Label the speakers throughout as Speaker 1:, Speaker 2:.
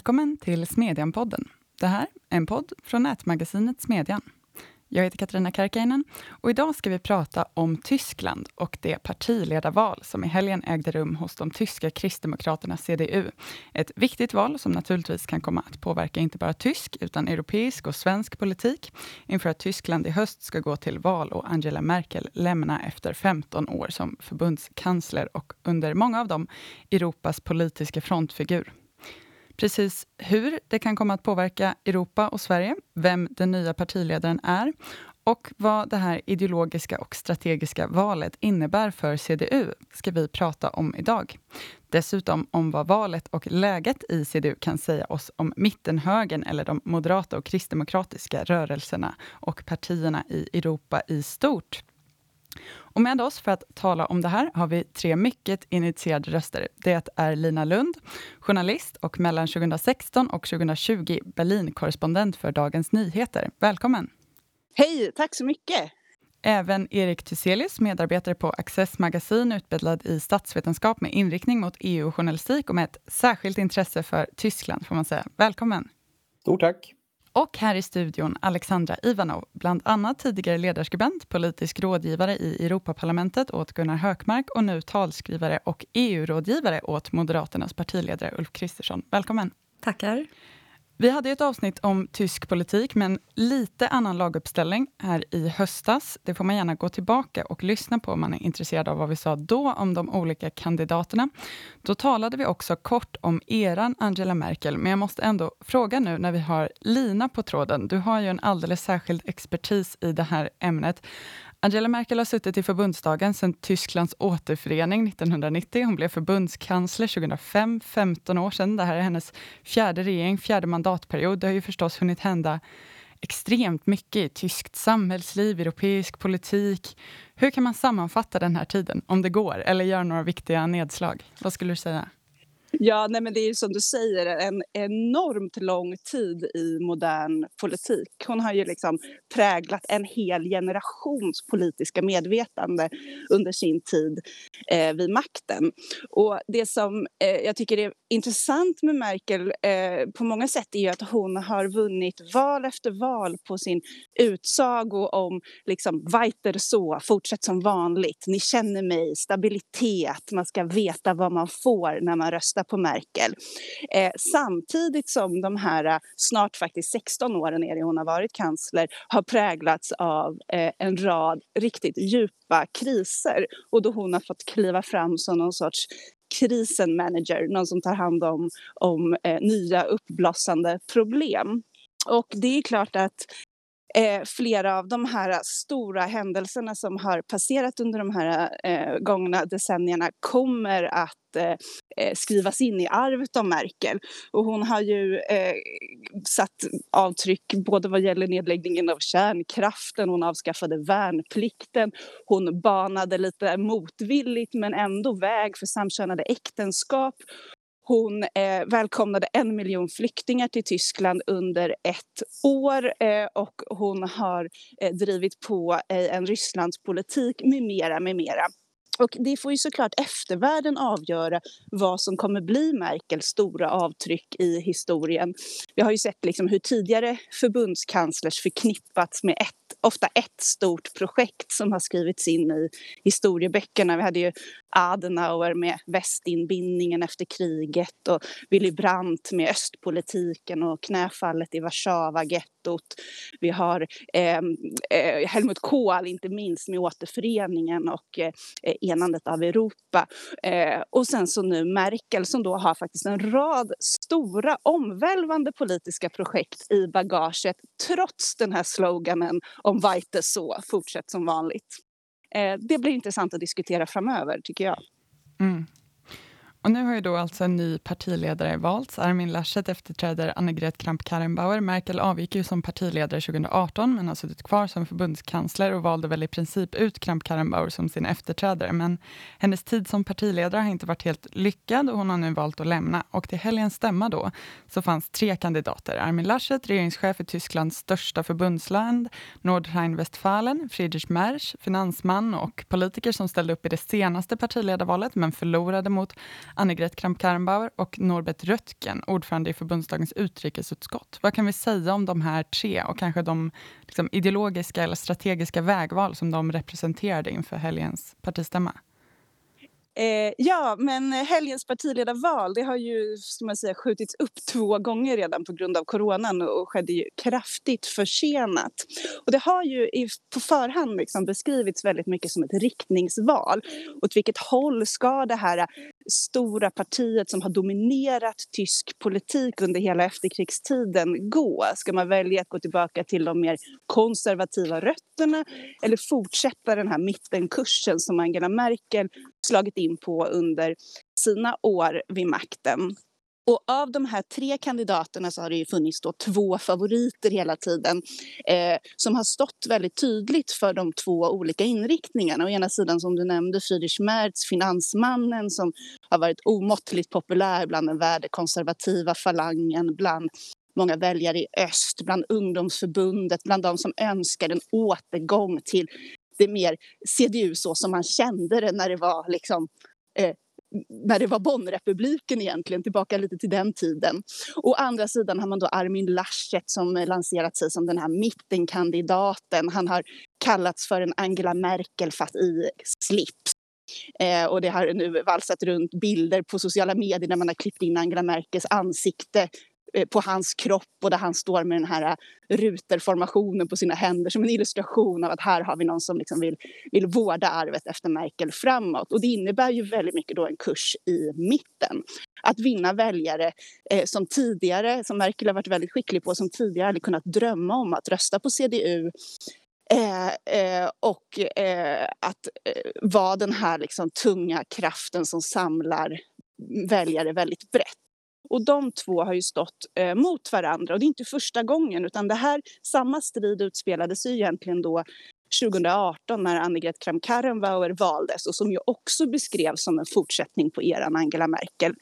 Speaker 1: Välkommen till Smedjan-podden. Det här är en podd från nätmagasinet Smedjan. Jag heter Katarina Karkainen och idag ska vi prata om Tyskland och det partiledarval som i helgen ägde rum hos de tyska kristdemokraterna CDU. Ett viktigt val som naturligtvis kan komma att påverka inte bara tysk utan europeisk och svensk politik inför att Tyskland i höst ska gå till val och Angela Merkel lämna efter 15 år som förbundskansler och under många av dem Europas politiska frontfigur. Precis hur det kan komma att påverka Europa och Sverige, vem den nya partiledaren är och vad det här ideologiska och strategiska valet innebär för CDU ska vi prata om idag. Dessutom om vad valet och läget i CDU kan säga oss om mittenhögern eller de moderata och kristdemokratiska rörelserna och partierna i Europa i stort. Och med oss för att tala om det här har vi tre mycket initierade röster. Det är Lina Lund, journalist och mellan 2016 och 2020 Berlinkorrespondent för Dagens Nyheter. Välkommen!
Speaker 2: Hej, tack så mycket!
Speaker 1: Även Erik Thyselius, medarbetare på Access Magasin, utbildad i statsvetenskap med inriktning mot EU-journalistik och med ett särskilt intresse för Tyskland, får man säga. Välkommen!
Speaker 3: Stort tack!
Speaker 1: Och här i studion Alexandra Ivanov, bland annat tidigare ledarskribent, politisk rådgivare i Europaparlamentet åt Gunnar Hökmark och nu talskrivare och EU-rådgivare åt Moderaternas partiledare Ulf Kristersson. Välkommen!
Speaker 4: Tackar!
Speaker 1: Vi hade ett avsnitt om tysk politik, med en lite annan laguppställning här i höstas. Det får man gärna gå tillbaka och lyssna på om man är intresserad av vad vi sa då om de olika kandidaterna. Då talade vi också kort om eran Angela Merkel, men jag måste ändå fråga nu när vi har Lina på tråden. Du har ju en alldeles särskild expertis i det här ämnet. Angela Merkel har suttit i förbundsdagen sedan Tysklands återförening 1990. Hon blev förbundskansler 2005, 15 år sedan. Det här är hennes fjärde regering, fjärde mandatperiod. Det har ju förstås hunnit hända extremt mycket i tyskt samhällsliv, europeisk politik. Hur kan man sammanfatta den här tiden, om det går, eller göra några viktiga nedslag? Vad skulle du säga?
Speaker 2: Ja, nej, men det är ju som du säger en enormt lång tid i modern politik. Hon har ju liksom präglat en hel generations politiska medvetande under sin tid eh, vid makten. Och det som eh, jag tycker är intressant med Merkel eh, på många sätt är ju att hon har vunnit val efter val på sin utsago om liksom weiter så, fortsätt som vanligt, ni känner mig, stabilitet, man ska veta vad man får när man röstar på Merkel. Eh, samtidigt som de här eh, snart faktiskt 16 åren är det hon har varit kansler har präglats av eh, en rad riktigt djupa kriser och då hon har fått kliva fram som någon sorts krisenmanager, någon som tar hand om, om eh, nya uppblossande problem. Och det är klart att eh, flera av de här stora händelserna som har passerat under de här eh, gångna decennierna kommer att eh, eh skrivas in i arvet av Merkel. Och hon har ju eh, satt avtryck både vad gäller nedläggningen av kärnkraften, hon avskaffade värnplikten, hon banade lite motvilligt men ändå väg för samkönade äktenskap hon eh, välkomnade en miljon flyktingar till Tyskland under ett år eh, och hon har eh, drivit på eh, en Rysslandspolitik med mera, med mera. Och det får ju såklart eftervärlden avgöra vad som kommer bli Merkels stora avtryck i historien. Vi har ju sett liksom hur tidigare förbundskanslers förknippats med ett ofta ett stort projekt som har skrivits in i historieböckerna. Vi hade ju Adenauer med västinbindningen efter kriget och Willy Brandt med östpolitiken och knäfallet i Warszawa-gettot. Vi har eh, eh, Helmut Kohl, inte minst, med återföreningen och eh, enandet av Europa. Eh, och sen så nu Merkel som då har faktiskt en rad stora omvälvande politiska projekt i bagaget trots den här sloganen om Weite så, fortsätt som vanligt. Eh, det blir intressant att diskutera framöver, tycker jag.
Speaker 1: Mm. Och nu har ju då alltså en ny partiledare valts. Armin Laschet efterträder Annegret Kramp-Karrenbauer. Merkel avgick ju som partiledare 2018, men har suttit kvar som förbundskansler och valde väl i princip ut Kramp-Karrenbauer som sin efterträdare. Men hennes tid som partiledare har inte varit helt lyckad och hon har nu valt att lämna. Och till helgens stämma då så fanns tre kandidater. Armin Laschet, regeringschef i Tysklands största förbundsland, Nordrhein-Westfalen, Friedrich Merz, finansman och politiker som ställde upp i det senaste partiledarvalet, men förlorade mot Annegret Kramp-Karrenbauer och Norbert Röttgen, ordförande i förbundsdagens utrikesutskott. Vad kan vi säga om de här tre och kanske de liksom, ideologiska eller strategiska vägval som de representerade inför helgens partistämma?
Speaker 2: Eh, ja, men helgens partiledarval det har ju som man säger, skjutits upp två gånger redan på grund av coronan och skedde ju kraftigt försenat. Och det har ju i, på förhand liksom beskrivits väldigt mycket som ett riktningsval. Åt vilket håll ska det här stora partiet som har dominerat tysk politik under hela efterkrigstiden gå? Ska man välja att gå tillbaka till de mer konservativa rötterna eller fortsätta den här mittenkursen som Angela Merkel slagit in på under sina år vid makten? Och av de här tre kandidaterna så har det ju funnits då två favoriter hela tiden eh, som har stått väldigt tydligt för de två olika inriktningarna. Å ena sidan som du nämnde Friedrich Merz, finansmannen som har varit omåttligt populär bland den värdekonservativa falangen, bland många väljare i öst, bland ungdomsförbundet, bland de som önskar en återgång till det mer CDU så som man kände det när det var liksom eh, när det var Bonnrepubliken egentligen, tillbaka lite till den tiden. Å andra sidan har man då Armin Laschet som lanserat sig som den här mittenkandidaten. Han har kallats för en Angela Merkel fast i slips. Eh, och det har nu valsat runt bilder på sociala medier där man har klippt in Angela Merkels ansikte Eh, på hans kropp och där han står med den här eh, ruterformationen på sina händer som en illustration av att här har vi någon som liksom vill, vill vårda arvet efter Merkel framåt. Och det innebär ju väldigt mycket då en kurs i mitten. Att vinna väljare eh, som tidigare, som Merkel har varit väldigt skicklig på, som tidigare hade kunnat drömma om att rösta på CDU Eh, eh, och eh, att eh, vara den här liksom, tunga kraften som samlar väljare väldigt brett. Och de två har ju stått eh, mot varandra. Och det är inte första gången, utan det här, samma strid utspelades ju egentligen då 2018 när Annegret Kramp-Karrenbauer valdes och som ju också beskrevs som en fortsättning på eran Angela Merkel.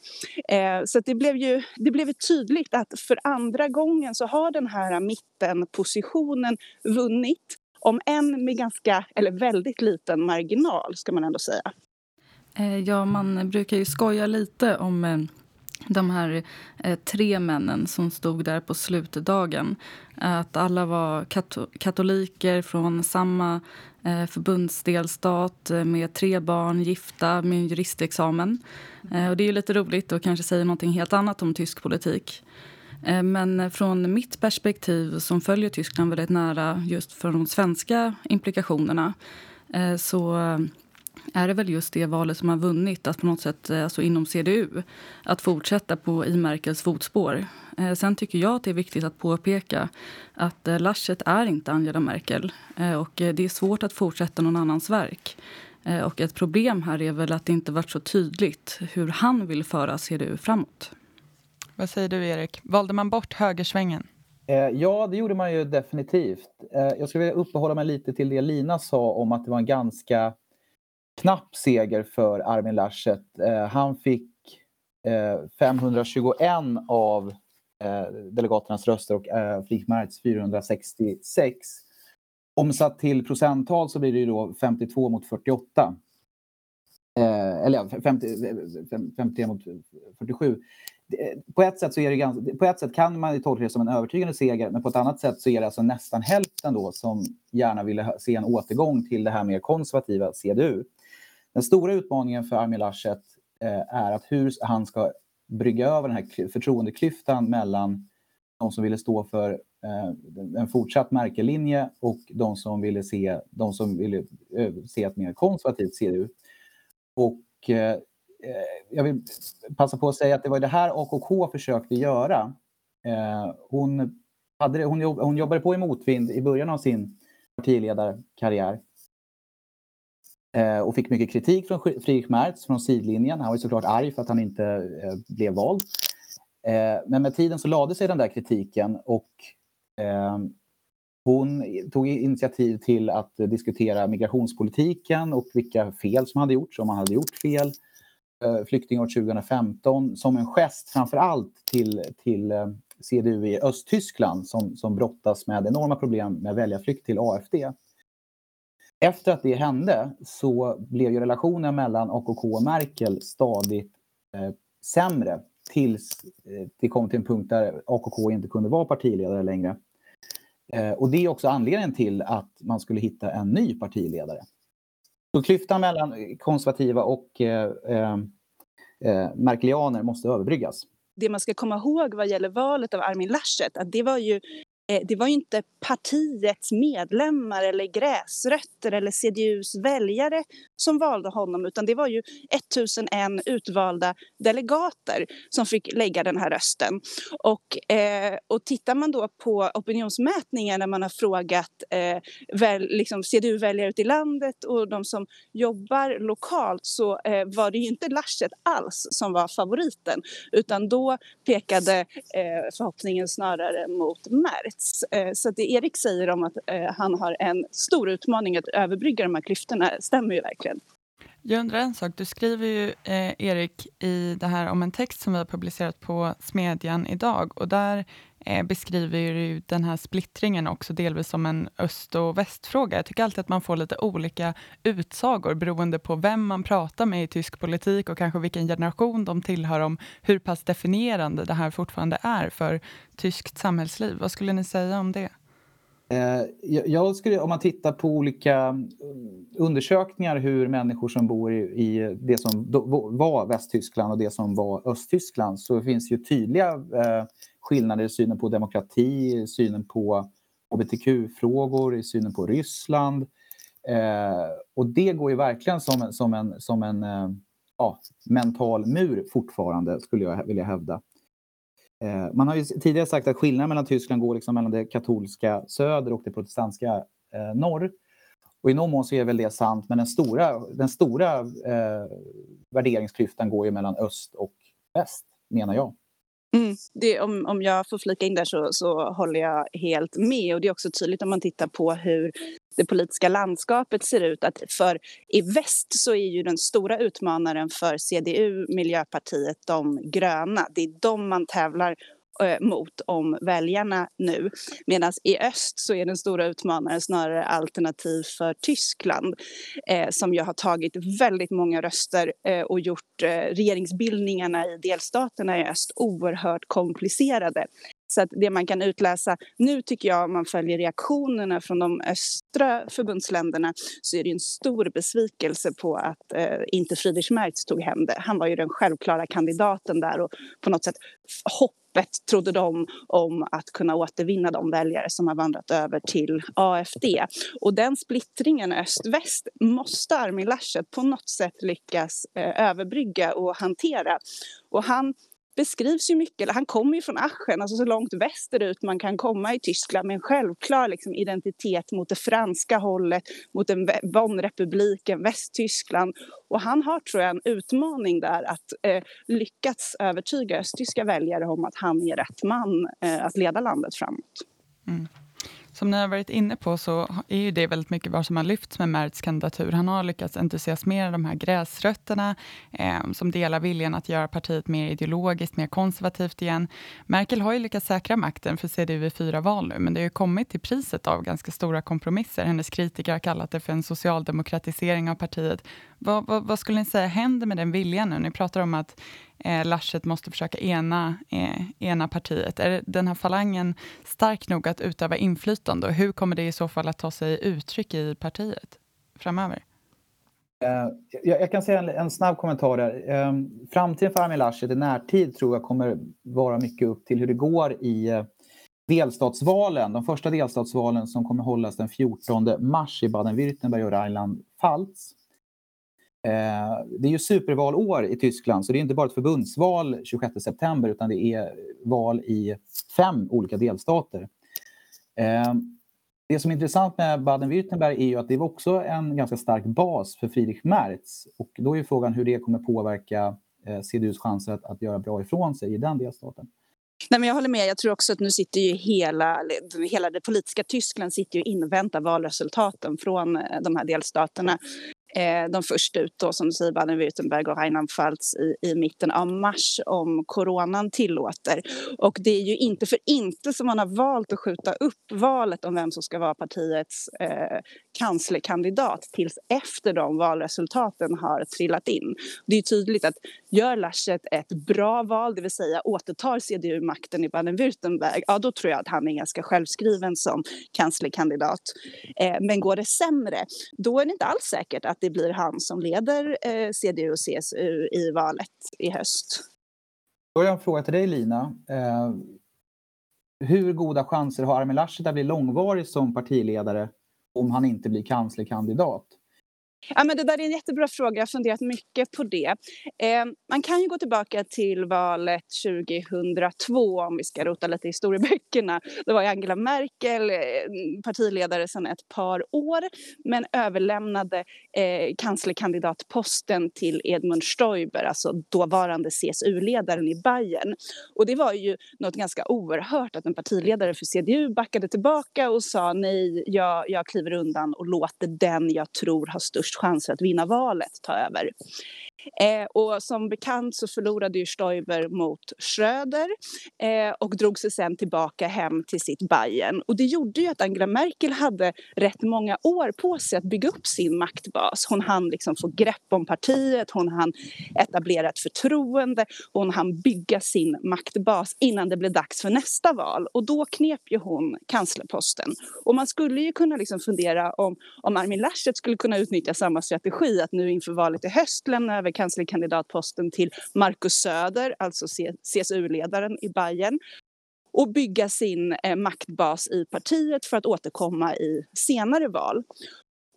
Speaker 2: Eh, så det blev ju det blev tydligt att för andra gången så har den här mittenpositionen vunnit om än med ganska, eller väldigt liten marginal, ska man ändå säga.
Speaker 3: Eh, ja, man brukar ju skoja lite om eh, de här eh, tre männen som stod där på slutdagen. Att alla var kato katoliker från samma eh, förbundsdelstat eh, med tre barn, gifta, med en juristexamen. Eh, och det är lite roligt och kanske säger något helt annat om tysk politik. Eh, men eh, från mitt perspektiv, som följer Tyskland väldigt nära just för de svenska implikationerna så är det väl just det valet som har vunnit, att på något sätt, eh, alltså inom CDU, att fortsätta på i Merkels fotspår. Eh, sen tycker jag att det är viktigt att påpeka att eh, Laschet är inte Angela Merkel och det är svårt att fortsätta någon annans verk. Och ett problem här är väl att det inte varit så tydligt hur han vill föra CDU framåt.
Speaker 1: Vad säger du, Erik? Valde man bort högersvängen?
Speaker 4: Ja, det gjorde man ju definitivt. Jag skulle vilja uppehålla mig lite till det Lina sa om att det var en ganska knapp seger för Armin Laschet. Eh, han fick eh, 521 av eh, delegaternas röster och eh, Merz 466. Omsatt till procenttal så blir det ju då 52 mot 48. Eh, eller ja, 50, 51 mot 47 på ett sätt så är det ganska, på ett sätt kan man tolka det som en övertygande seger, men på ett annat sätt så är det alltså nästan hälften då som gärna ville se en återgång till det här mer konservativa CDU. Den stora utmaningen för Armin Laschet eh, är att hur han ska brygga över den här förtroendeklyftan mellan de som ville stå för eh, en fortsatt Merkel-linje och de som ville se, de som ville eh, se ett mer konservativt CDU. Och jag vill passa på att säga att det var det här AKK försökte göra. hon, hade, hon, hon jobbade på i motvind i början av sin partiledarkarriär Eh, och fick mycket kritik från Friedrich Merz från sidlinjen. Han var såklart arg för att han inte eh, blev vald. Eh, men med tiden så lade sig den där kritiken och ehm, hon tog initiativ till att diskutera migrationspolitiken och vilka fel som hade gjorts, om man hade gjort fel. Eh, Flyktingår 2015 som en gest framför allt till, till eh, CDU i Östtyskland som, som brottas med enorma problem med väljarflykt till AFD. Efter att det hände så blev ju relationen mellan AKK och Merkel stadigt eh, sämre tills eh, det kom till en punkt där AKK inte kunde vara partiledare längre. Eh, och det är också anledningen till att man skulle hitta en ny partiledare. Så klyftan mellan konservativa och eh, eh, eh merkelianer måste överbryggas
Speaker 2: det man ska komma ihåg vad gäller valet av Armin Laschet, att det var ju Eh, det var ju inte partiets medlemmar eller gräsrötter eller CDUs väljare som valde honom utan det var ju 1001 utvalda delegater som fick lägga den här rösten. Och, eh, och tittar man då på opinionsmätningar när man har frågat eh, väl, liksom CDU-väljare ute i landet och de som jobbar lokalt så eh, var det ju inte Laschet alls som var favoriten utan då pekade eh, förhoppningen snarare mot Mert plats. Eh, så det Erik säger om att eh, han har en stor utmaning att överbrygga de här klyftorna stämmer ju verkligen.
Speaker 1: Jag undrar en sak. Du skriver ju, eh, Erik, i det här om en text som vi har publicerat på Smedjan idag. Och där eh, beskriver du den här splittringen också delvis som en öst och västfråga. Jag tycker alltid att man får lite olika utsagor beroende på vem man pratar med i tysk politik och kanske vilken generation de tillhör om hur pass definierande det här fortfarande är för tyskt samhällsliv. Vad skulle ni säga om det?
Speaker 4: Eh, jag skulle, om man tittar på olika eh, undersökningar hur människor som bor i det som var Västtyskland och det som var Östtyskland så finns ju tydliga eh, skillnader i synen på demokrati, i synen på hbtq-frågor, i synen på Ryssland. Och det går ju verkligen som, en, som en, som en ja, mental mur fortfarande, skulle jag vilja hävda. Eh, man har ju tidigare sagt att skillnaden mellan Tyskland går liksom mellan det katolska söder och det protestantiska eh, norr. Och i någon mån så är väl det sant, men den stora, den stora eh, värderingsklyftan går ju mellan öst och väst, menar jag.
Speaker 2: Mm, det, om, om jag får flika in där så, så håller jag helt med. Och Det är också tydligt om man tittar på hur det politiska landskapet ser ut. att för I väst så är ju den stora utmanaren för CDU, Miljöpartiet, de gröna. Det är de man tävlar eh, mot om väljarna nu. Medan i öst så är den stora utmanaren snarare alternativ för Tyskland eh, som ju har tagit väldigt många röster eh, och gjort eh, regeringsbildningarna i delstaterna i öst oerhört komplicerade. Så att det man kan utläsa nu tycker jag om man följer reaktionerna från de östra förbundsländerna så är det en stor besvikelse på att eh, inte Friedrich Merz tog hem det. Han var ju den självklara kandidaten där och på något sätt hoppet trodde de om att kunna återvinna de väljare som har vandrat över till AFD. Och den splittringen öst-väst måste Armin Laschet på något sätt lyckas eh, överbrygga och hantera. Och han beskrivs ju mycket, eller han kommer ju från Aschen, alltså så långt västerut man kan komma i Tyskland med en självklar liksom, identitet mot det franska hållet, mot en Bonnrepubliken, Västtyskland. Och han har, tror jag, en utmaning där att eh, lyckas övertyga östtyska väljare om att han är rätt man eh, att leda landet framåt. Mm.
Speaker 1: Som ni har varit inne på så är ju det väldigt mycket vad som har lyfts med Merz kandidatur. Han har lyckats entusiasmera de här gräsrötterna eh, som delar viljan att göra partiet mer ideologiskt, mer konservativt igen. Merkel har ju lyckats säkra makten för CDU i fyra val nu, men det har ju kommit till priset av ganska stora kompromisser. Hennes kritiker har kallat det för en socialdemokratisering av partiet. Vad, vad, vad skulle ni säga händer med den viljan nu? Ni pratar om att eh, Laschet måste försöka ena, eh, ena partiet. Är den här falangen stark nog att utöva inflytande och hur kommer det i så fall att ta sig uttryck i partiet framöver?
Speaker 4: Uh, jag, jag, kan säga en, en snabb kommentar där. Um, framtiden för Armin Laschet i närtid tror jag kommer vara mycket upp till hur det går i uh, delstatsvalen. De första delstatsvalen som kommer hållas den 14 mars i Baden-Württemberg och Rheinland-Pfalz. Eh, det är ju supervalår i Tyskland, så det är inte bara ett förbundsval 26 september utan det är val i fem olika delstater. Eh, det som är intressant med Baden-Württemberg är ju att det var också en ganska stark bas för Friedrich Merz. Och då är frågan hur det kommer påverka eh, CDUs chanser att, att göra bra ifrån sig i den delstaten.
Speaker 2: Nej, men jag håller med. Jag tror också att nu sitter ju hela, hela det politiska Tyskland sitter ju och inväntar valresultaten från eh, de här delstaterna eh, de först ut då, som du säger, Baden-Württemberg och Rheinland-Pfalz i, i mitten av mars om coronan tillåter. Och det är ju inte för inte som man har valt att skjuta upp valet om vem som ska vara partiets eh, kanslerkandidat tills efter de valresultaten har trillat in. Det är tydligt att gör Laschet ett bra val, det vill säga återtar CDU makten i Baden-Württemberg, ja då tror jag att han är ganska självskriven som kanslerkandidat. Eh, men går det sämre, då är det inte alls säkert att det blir han som leder eh, CDU och CSU i valet i höst.
Speaker 4: Då har jag en fråga till dig Lina. Eh, hur goda chanser har Armin Laschet att bli långvarig som partiledare om han inte blir kanslerkandidat?
Speaker 2: Ja, men det där är en jättebra fråga. Jag har funderat mycket på det. Eh, man kan ju gå tillbaka till valet 2002 om vi ska rota lite i historieböckerna. Då var Angela Merkel eh, partiledare sedan ett par år men överlämnade eh, kanslerkandidatposten till Edmund Stoiber, alltså dåvarande CSU-ledaren i Bayern. Och det var ju något ganska oerhört att en partiledare för CDU backade tillbaka och sa nej, jag, jag kliver undan och låter den jag tror har störst chanser att vinna valet ta över. Eh, och som bekant så förlorade ju Stoiber mot Schröder eh, och drog sig sen tillbaka hem till sitt Bayern. Och det gjorde ju att Angela Merkel hade rätt många år på sig att bygga upp sin maktbas. Hon hann liksom få grepp om partiet, hon hann etablera ett förtroende, hon hann bygga sin maktbas innan det blev dags för nästa val. Och då knep ju hon kanslerposten. Och man skulle ju kunna liksom fundera om, om Armin Laschet skulle kunna utnyttja samma strategi, att nu inför valet i höst lämna över kanslerkandidatposten till Markus Söder, alltså CSU-ledaren i Bayern och bygga sin eh, maktbas i partiet för att återkomma i senare val.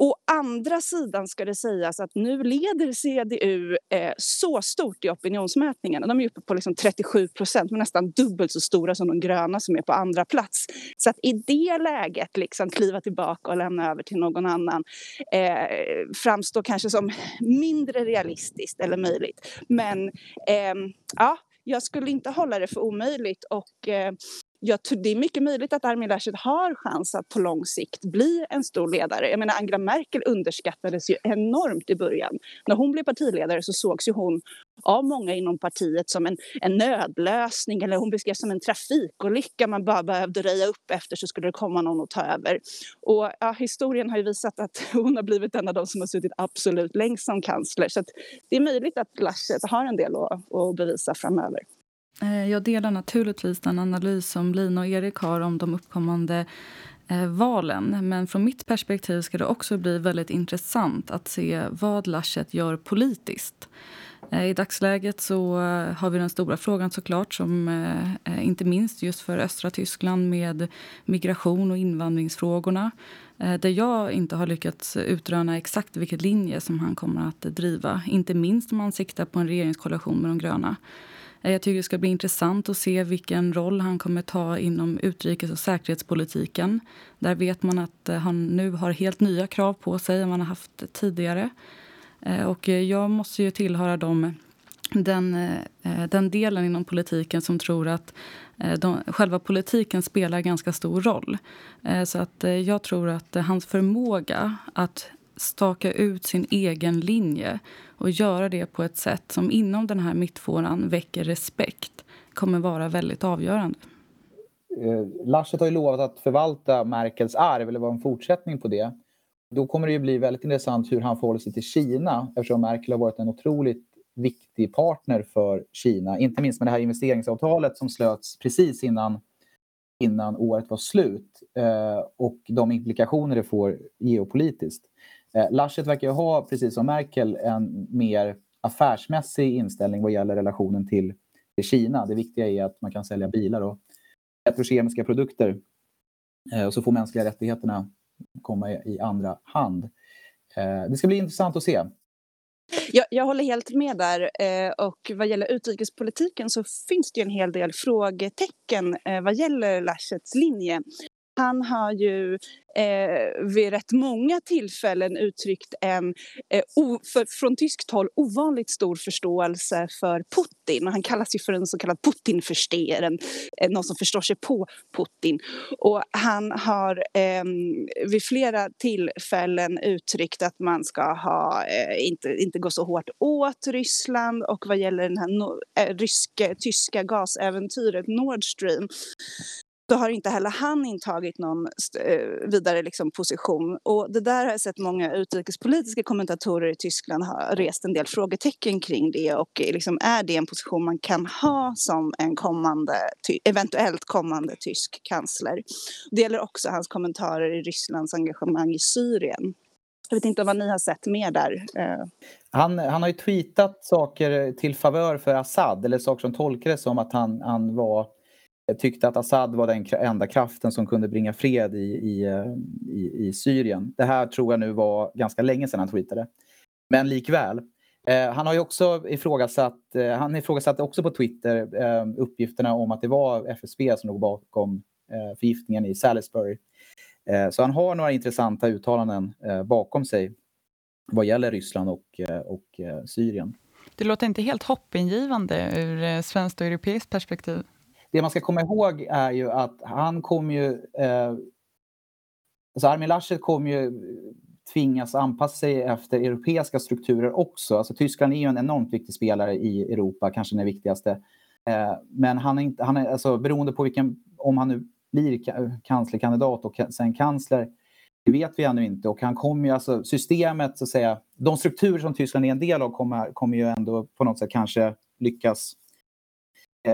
Speaker 2: Å andra sidan ska det sägas att nu leder CDU eh, så stort i opinionsmätningarna. De är uppe på liksom 37 procent, nästan dubbelt så stora som de gröna som är på andra plats. Så att i det läget liksom kliva tillbaka och lämna över till någon annan eh, framstår kanske som mindre realistiskt eller möjligt. Men eh, ja, jag skulle inte hålla det för omöjligt och eh, jag, det är mycket möjligt att Armin Laschet har chans att på lång sikt bli en stor ledare. Jag menar, Angela Merkel underskattades ju enormt i början. När hon blev partiledare så sågs ju hon av många inom partiet som en, en nödlösning eller hon beskrevs som en trafikolycka man bara behövde röja upp efter så skulle det komma någon att ta över. Och ja, historien har ju visat att hon har blivit en av de som har suttit absolut längst som kansler. Så det är möjligt att Laschet har en del att, att bevisa framöver.
Speaker 3: Eh, jag delar naturligtvis den analys som Lina och Erik har om de uppkommande eh, valen. Men från mitt perspektiv ska det också bli väldigt intressant att se vad Laschet gör politiskt. Eh, I dagsläget så har vi den stora frågan såklart, som inte minst just för östra Tyskland med migration och invandringsfrågorna. Där jag inte har lyckats utröna exakt vilken linje som han kommer att driva. Inte minst om man siktar på en regeringskoalition med de gröna. Eh, jag tycker det ska bli intressant att se vilken roll han kommer ta inom utrikes och säkerhetspolitiken. Där vet man att eh, han nu har helt nya krav på sig än man har haft tidigare. Eh, och jag måste ju tillhöra dem, den, den delen inom politiken som tror att de, själva politiken spelar ganska stor roll. Så att jag tror att hans förmåga att staka ut sin egen linje och göra det på ett sätt som inom den här mittfåran väcker respekt kommer vara väldigt avgörande.
Speaker 4: Eh, Laschet har ju lovat att förvalta Merkels arv, eller vara en fortsättning på det. Då kommer det ju bli väldigt intressant hur han förhåller sig till Kina eftersom Merkel har varit en otroligt viktig partner för Kina. Inte minst med det här investeringsavtalet som slöts precis innan, innan året var slut eh, och de implikationer det får geopolitiskt. Eh, Laschet verkar ju ha, precis som Merkel, en mer affärsmässig inställning vad gäller relationen till, till Kina. Det viktiga är att man kan sälja bilar och petrokemiska produkter. Eh, och så får mänskliga rättigheterna komma i, i andra hand. Eh, det ska bli intressant att se.
Speaker 2: Jag, jag håller helt med där. Eh, och vad gäller utrikespolitiken så finns det en hel del frågetecken eh, vad gäller Laschets linje. Han har ju eh, vid rätt många tillfällen uttryckt en eh, o, för, från tyskt håll ovanligt stor förståelse för Putin. Han kallas ju för en så kallad Putinförsteher, eh, någon som förstår sig på Putin. Och han har eh, vid flera tillfällen uttryckt att man ska ha, eh, inte, inte gå så hårt åt Ryssland och vad gäller det här no, eh, ryska, tyska gasäventyret Nord Stream då har inte heller han intagit någon eh, vidare liksom position. Och det där har jag sett många utrikespolitiska kommentatorer i Tyskland ha rest en del frågetecken kring det och eh, liksom, är det en position man kan ha som en kommande, eventuellt kommande tysk kansler? Det gäller också hans kommentarer i Rysslands engagemang i Syrien. Jag vet inte vad ni har sett mer där. Eh.
Speaker 4: Han, han har ju tweetat saker till favör för Assad, eller saker som tolkades som att han, han var, tyckte att Assad var den enda kraften som kunde bringa fred i, i, eh, i, i Syrien. Det här tror jag nu var ganska länge sedan han tweetade. Men likväl. Eh, han har ju också ifrågasatt, eh, han ifrågasatte också på Twitter eh, uppgifterna om att det var FSB som låg bakom eh, förgiftningen i Salisbury Eh, så han har några intressanta uttalanden eh, bakom sig vad gäller Ryssland och, eh, och eh, Syrien.
Speaker 1: Det låter inte helt hoppingivande ur eh, svenskt och europeiskt perspektiv.
Speaker 4: Det man ska komma ihåg är ju att han kommer ju... Eh, alltså Armin Laschet kommer ju tvingas anpassa sig efter europeiska strukturer också. Alltså Tyskland är ju en enormt viktig spelare i Europa, kanske den viktigaste. Eh, men han är inte, han är, alltså, beroende på vilken, om han nu blir kanslerkandidat och sen kansler, det vet vi ännu inte. Och han kommer ju, alltså systemet, så att säga, de strukturer som Tyskland är en del av kommer, kommer ju ändå på något sätt kanske lyckas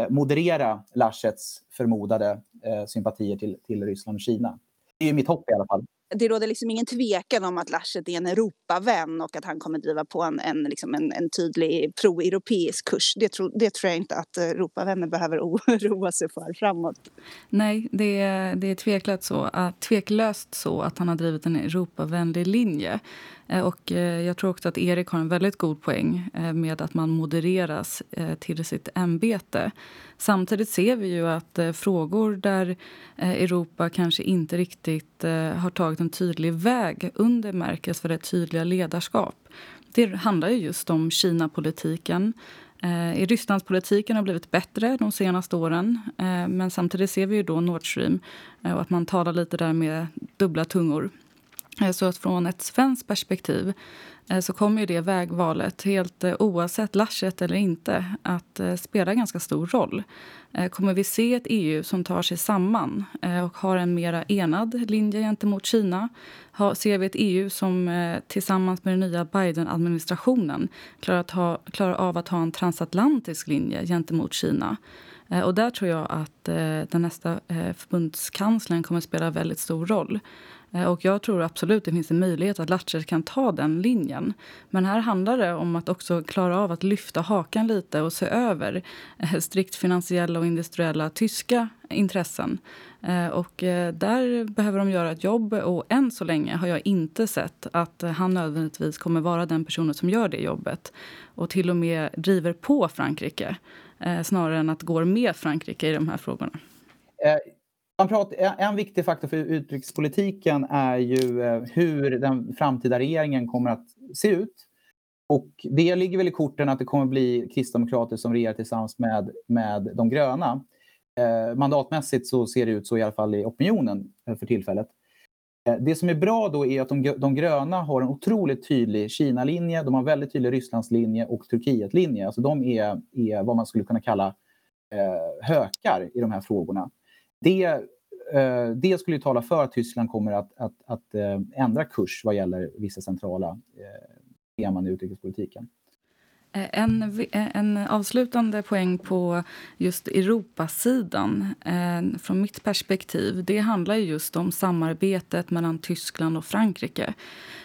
Speaker 4: moderera Laschets förmodade eh, sympatier till, till Ryssland och Kina. Det är mitt hopp i alla fall
Speaker 2: det råder liksom ingen tvekan om att Laschet är en Europavän och att han kommer driva på en, en, liksom en, en tydlig pro-europeisk kurs. Det, tro, det tror jag inte att Europavänner behöver oroa sig för framåt.
Speaker 3: Nej, det är, det är tveklöst, så, att, tveklöst så att han har drivit en Europavänlig linje. Eh, och eh, jag tror också att Erik har en väldigt god poäng eh, med att man modereras till sitt ämbete. Samtidigt ser vi ju att frågor där Europa kanske inte riktigt har tagit en tydlig väg under Merkels för det tydliga ledarskap. Det handlar ju just om Kina-politiken. I Rysslandspolitiken har blivit bättre de senaste åren. Men samtidigt ser vi ju då Nord Stream och att man talar lite där med dubbla tungor. Så att från ett svenskt perspektiv eh, så kommer det vägvalet, helt eh, oavsett Laschet eller inte, att eh, spela ganska stor roll. Kommer vi se ett EU som tar sig samman och har en mer enad linje gentemot Kina? Ser vi ett EU som tillsammans med den nya Biden-administrationen klarar, klarar av att ha en transatlantisk linje gentemot Kina? Och där tror jag att den nästa förbundskanslern kommer att spela väldigt stor roll. Eh, och jag tror absolut det finns en möjlighet att Laschet kan ta den linjen. Men här handlar det om att också klara av att lyfta hakan lite och se över eh, strikt finansiella och industriella tyska intressen. Eh, och där behöver de göra ett jobb och än så länge har jag inte sett att han nödvändigtvis kommer vara den personen som gör det jobbet och till och med driver på Frankrike snarare än att gå med Frankrike i de här frågorna.
Speaker 4: Man pratar, en viktig faktor för utrikespolitiken är ju eh, hur den framtida regeringen kommer att se ut. Och det ligger väl i korten att det kommer bli kristdemokrater som regerar tillsammans med, med de gröna. Eh, mandatmässigt så ser det ut så i alla fall i opinionen eh, för tillfället. Eh, det som är bra då är att de, de gröna har en otroligt tydlig Kina-linje, de har en väldigt tydlig Rysslandslinje och Turkiet-linje. Alltså de är, är vad man skulle kunna kalla eh, hökar i de här frågorna det, eh, det skulle tala för att Tyskland kommer att, att, att eh, ändra kurs vad gäller vissa centrala eh, teman i utrikespolitiken.
Speaker 3: Eh, en, eh, en avslutande poäng på just Europasidan eh, från mitt perspektiv det handlar just om samarbetet mellan Tyskland och Frankrike.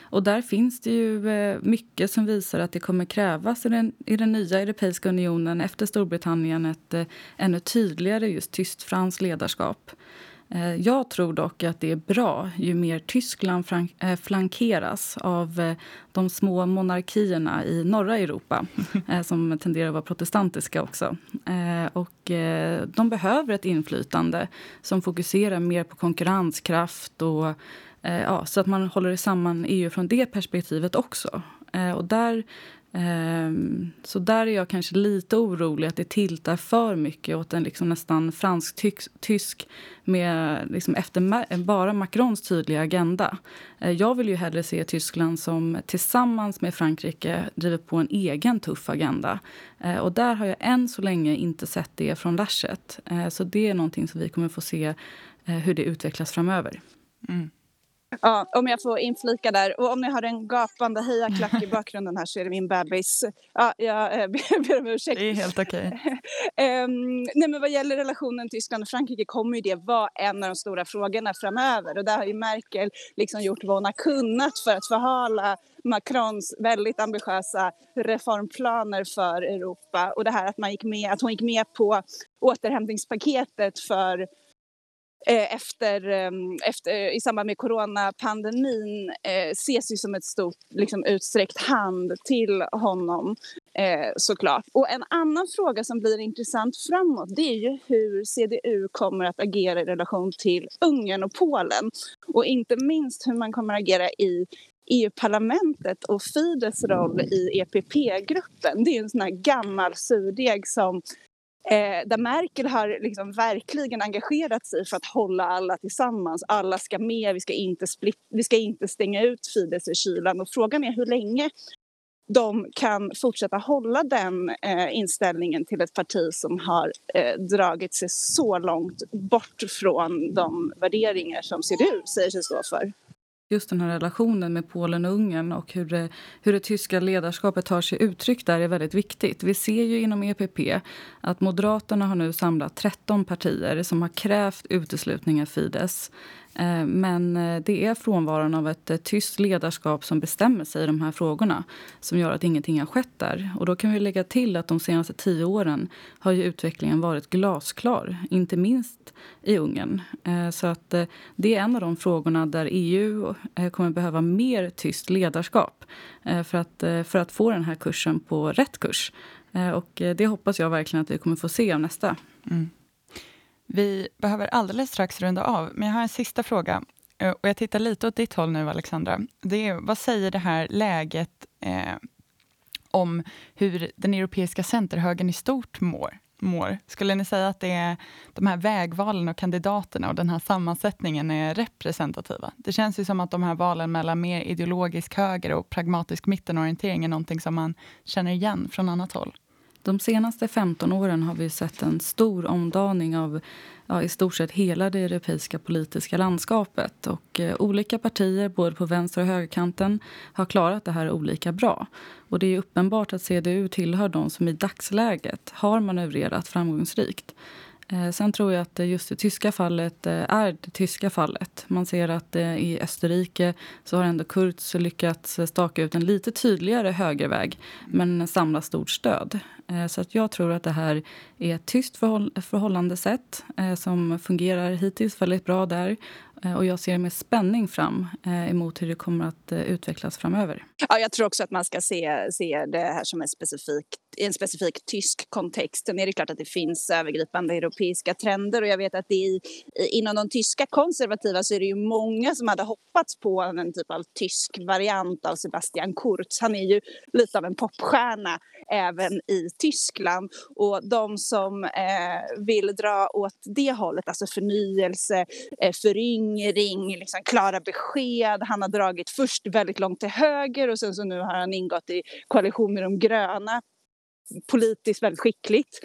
Speaker 3: Och där finns det ju mycket som visar att det kommer krävas i den, i den nya Europeiska unionen efter Storbritannien ett ännu tydligare just tyst-franskt ledarskap. Eh, jag tror dock att det är bra ju mer Tyskland eh, flankeras av eh, de små monarkierna i norra Europa som tenderar att vara protestantiska också. Och de behöver ett inflytande som fokuserar mer på konkurrenskraft och ja, så att man håller samman EU från det perspektivet också. Och där Ehm, så där är jag kanske lite orolig att det tiltar för mycket åt en liksom nästan fransk-tysk med liksom efter bara Macrons tydliga agenda. Eh, jag vill ju hellre se Tyskland som tillsammans med Frankrike driver på en egen tuff agenda. Eh, och där har jag än så länge inte sett det från Laschet. Eh, så det är någonting som vi kommer få se hur det utvecklas framöver. Mm.
Speaker 2: Ja, om jag får inflika där. Och om ni har en gapande hejaklack i bakgrunden här så är det min bebis. Ja, jag äh, ber om ursäkt.
Speaker 1: Det är helt okej.
Speaker 2: Okay. um, nej, men vad gäller relationen Tyskland och Frankrike kommer ju det vara en av de stora frågorna framöver. Och där har ju Merkel liksom gjort vad hon har kunnat för att förhala Macrons väldigt ambitiösa reformplaner för Europa. Och det här att, man gick med, att hon gick med på återhämtningspaketet för Eh, Eh, efter, ehm, efter, i samband med coronapandemin eh, ses ju som ett stort liksom, utsträckt hand till honom eh, såklart. Och en annan fråga som blir intressant framåt det är ju hur CDU kommer att agera i relation till Ungern och Polen. Och inte minst hur man kommer att agera i EU-parlamentet och Fidesz roll i EPP-gruppen. Det är en sån här gammal surdeg som Eh, där Merkel har liksom verkligen engagerat sig för att hålla alla tillsammans. Alla ska med, vi ska inte, split, vi ska inte stänga ut Fidesz i kylan. Och frågan är hur länge de kan fortsätta hålla den eh, inställningen till ett parti som har eh, dragit sig så långt bort från de värderingar som CDU säger sig stå för
Speaker 3: just den här relationen med Polen och Ungern och hur det, hur det tyska ledarskapet tar sig uttryck där är väldigt viktigt. Vi ser ju inom EPP att Moderaterna har nu samlat 13 partier som har krävt uteslutning av Fidesz. Eh, men eh, det är frånvaron av ett eh, tyst ledarskap som bestämmer sig i de här frågorna som gör att ingenting har skett där. Och då kan vi lägga till att de senaste tio åren har ju utvecklingen varit glasklar, inte minst i Ungern. Så att det är en av de frågorna där EU kommer behöva mer tyst ledarskap för att, för att få den här kursen på rätt kurs. Och det hoppas jag verkligen att vi kommer få se av nästa. Mm.
Speaker 1: Vi behöver alldeles strax runda av, men jag har en sista fråga. Eh, och jag tittar lite åt ditt håll nu, Alexandra. Det är, vad säger det här läget eh, om hur den europeiska centerhögern i stort mår? mår? Skulle ni säga att det är de här vägvalen och kandidaterna och den här sammansättningen är representativa? Det känns ju som att de här valen mellan mer ideologisk höger och pragmatisk mittenorientering är någonting som man känner igen från annat håll.
Speaker 3: De senaste 15 åren har vi sett en stor omdaning av ja, i stort sett hela det europeiska politiska landskapet. Och, eh, olika partier, både på vänster och högerkanten, har klarat det här olika bra. Och det är uppenbart att CDU tillhör de som i dagsläget har manövrerat framgångsrikt. Eh, sen tror jag att just det tyska fallet eh, är det tyska fallet. Man ser att eh, i Österrike så har ändå Kurz lyckats staka ut en lite tydligare högerväg men samla stort stöd. Så att jag tror att det här är ett tyst förhållandesätt som fungerar hittills väldigt bra där Eh, och jag ser med spänning fram eh, emot hur det kommer att eh, utvecklas framöver.
Speaker 2: Ja, jag tror också att man ska se, se det här som en specifik, en specifik tysk kontext. Sen är det klart att det finns övergripande europeiska trender och jag vet att det i, inom de tyska konservativa så är det ju många som hade hoppats på en typ av tysk variant av Sebastian Kurz. Han är ju lite av en popstjärna även i Tyskland och de som eh, vill dra åt det hållet, alltså förnyelse, eh, föryngring ring, liksom klara besked. Han har dragit först väldigt långt till höger och sen så nu har han ingått i koalition med de gröna. Politiskt väldigt skickligt.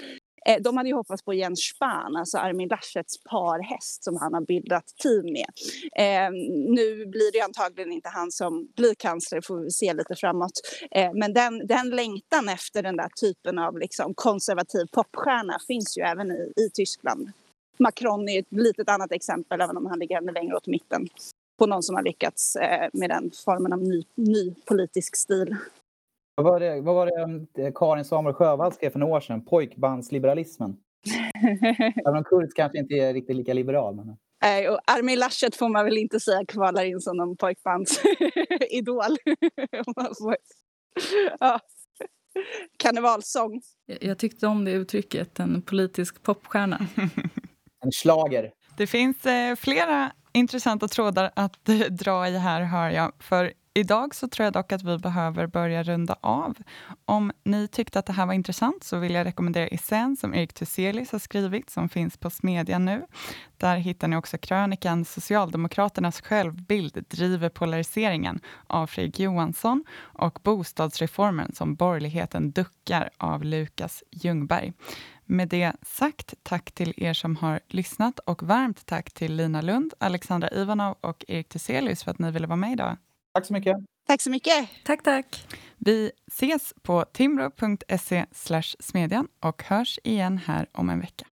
Speaker 2: Eh, de hade ju hoppats på Jens Spahn, alltså Armin Laschets parhäst som han har bildat team med. Eh, nu blir det antagligen inte han som blir kansler, får vi se lite framåt. Eh, men den, den längtan efter den där typen av liksom konservativ popstjärna finns ju även i, i Tyskland. Macron är ett litet annat exempel, även om han ligger ännu längre åt mitten på någon som har lyckats eh, med den formen av ny, ny politisk stil.
Speaker 4: Vad var det, vad var det eh, Karin Samuel Sjövall skrev för några år sedan? Pojkbandsliberalismen. Även om Kurz kanske inte är riktigt lika liberal. Men...
Speaker 2: Nej, och Armin Laschet får man väl inte säga kvalar in som någon pojkbandsidol. ja. Karnevalsång.
Speaker 3: Jag tyckte om det uttrycket, en politisk popstjärna.
Speaker 4: en slager.
Speaker 1: Det finns eh, flera intressanta trådar att eh, dra i här, hör jag. För Idag så tror jag dock att vi behöver börja runda av. Om ni tyckte att det här var intressant så vill jag rekommendera essän som Erik Thyselius har skrivit, som finns på Smedjan nu. Där hittar ni också krönikan Socialdemokraternas självbild driver polariseringen av Fredrik Johansson och Bostadsreformen som borgerligheten duckar av Lukas Ljungberg. Med det sagt, tack till er som har lyssnat och varmt tack till Lina Lund, Alexandra Ivanov och Erik Thyselius för att ni ville vara med idag.
Speaker 4: Tack så mycket.
Speaker 2: Tack så mycket.
Speaker 3: Tack, tack.
Speaker 1: Vi ses på timbro.se smedjan och hörs igen här om en vecka.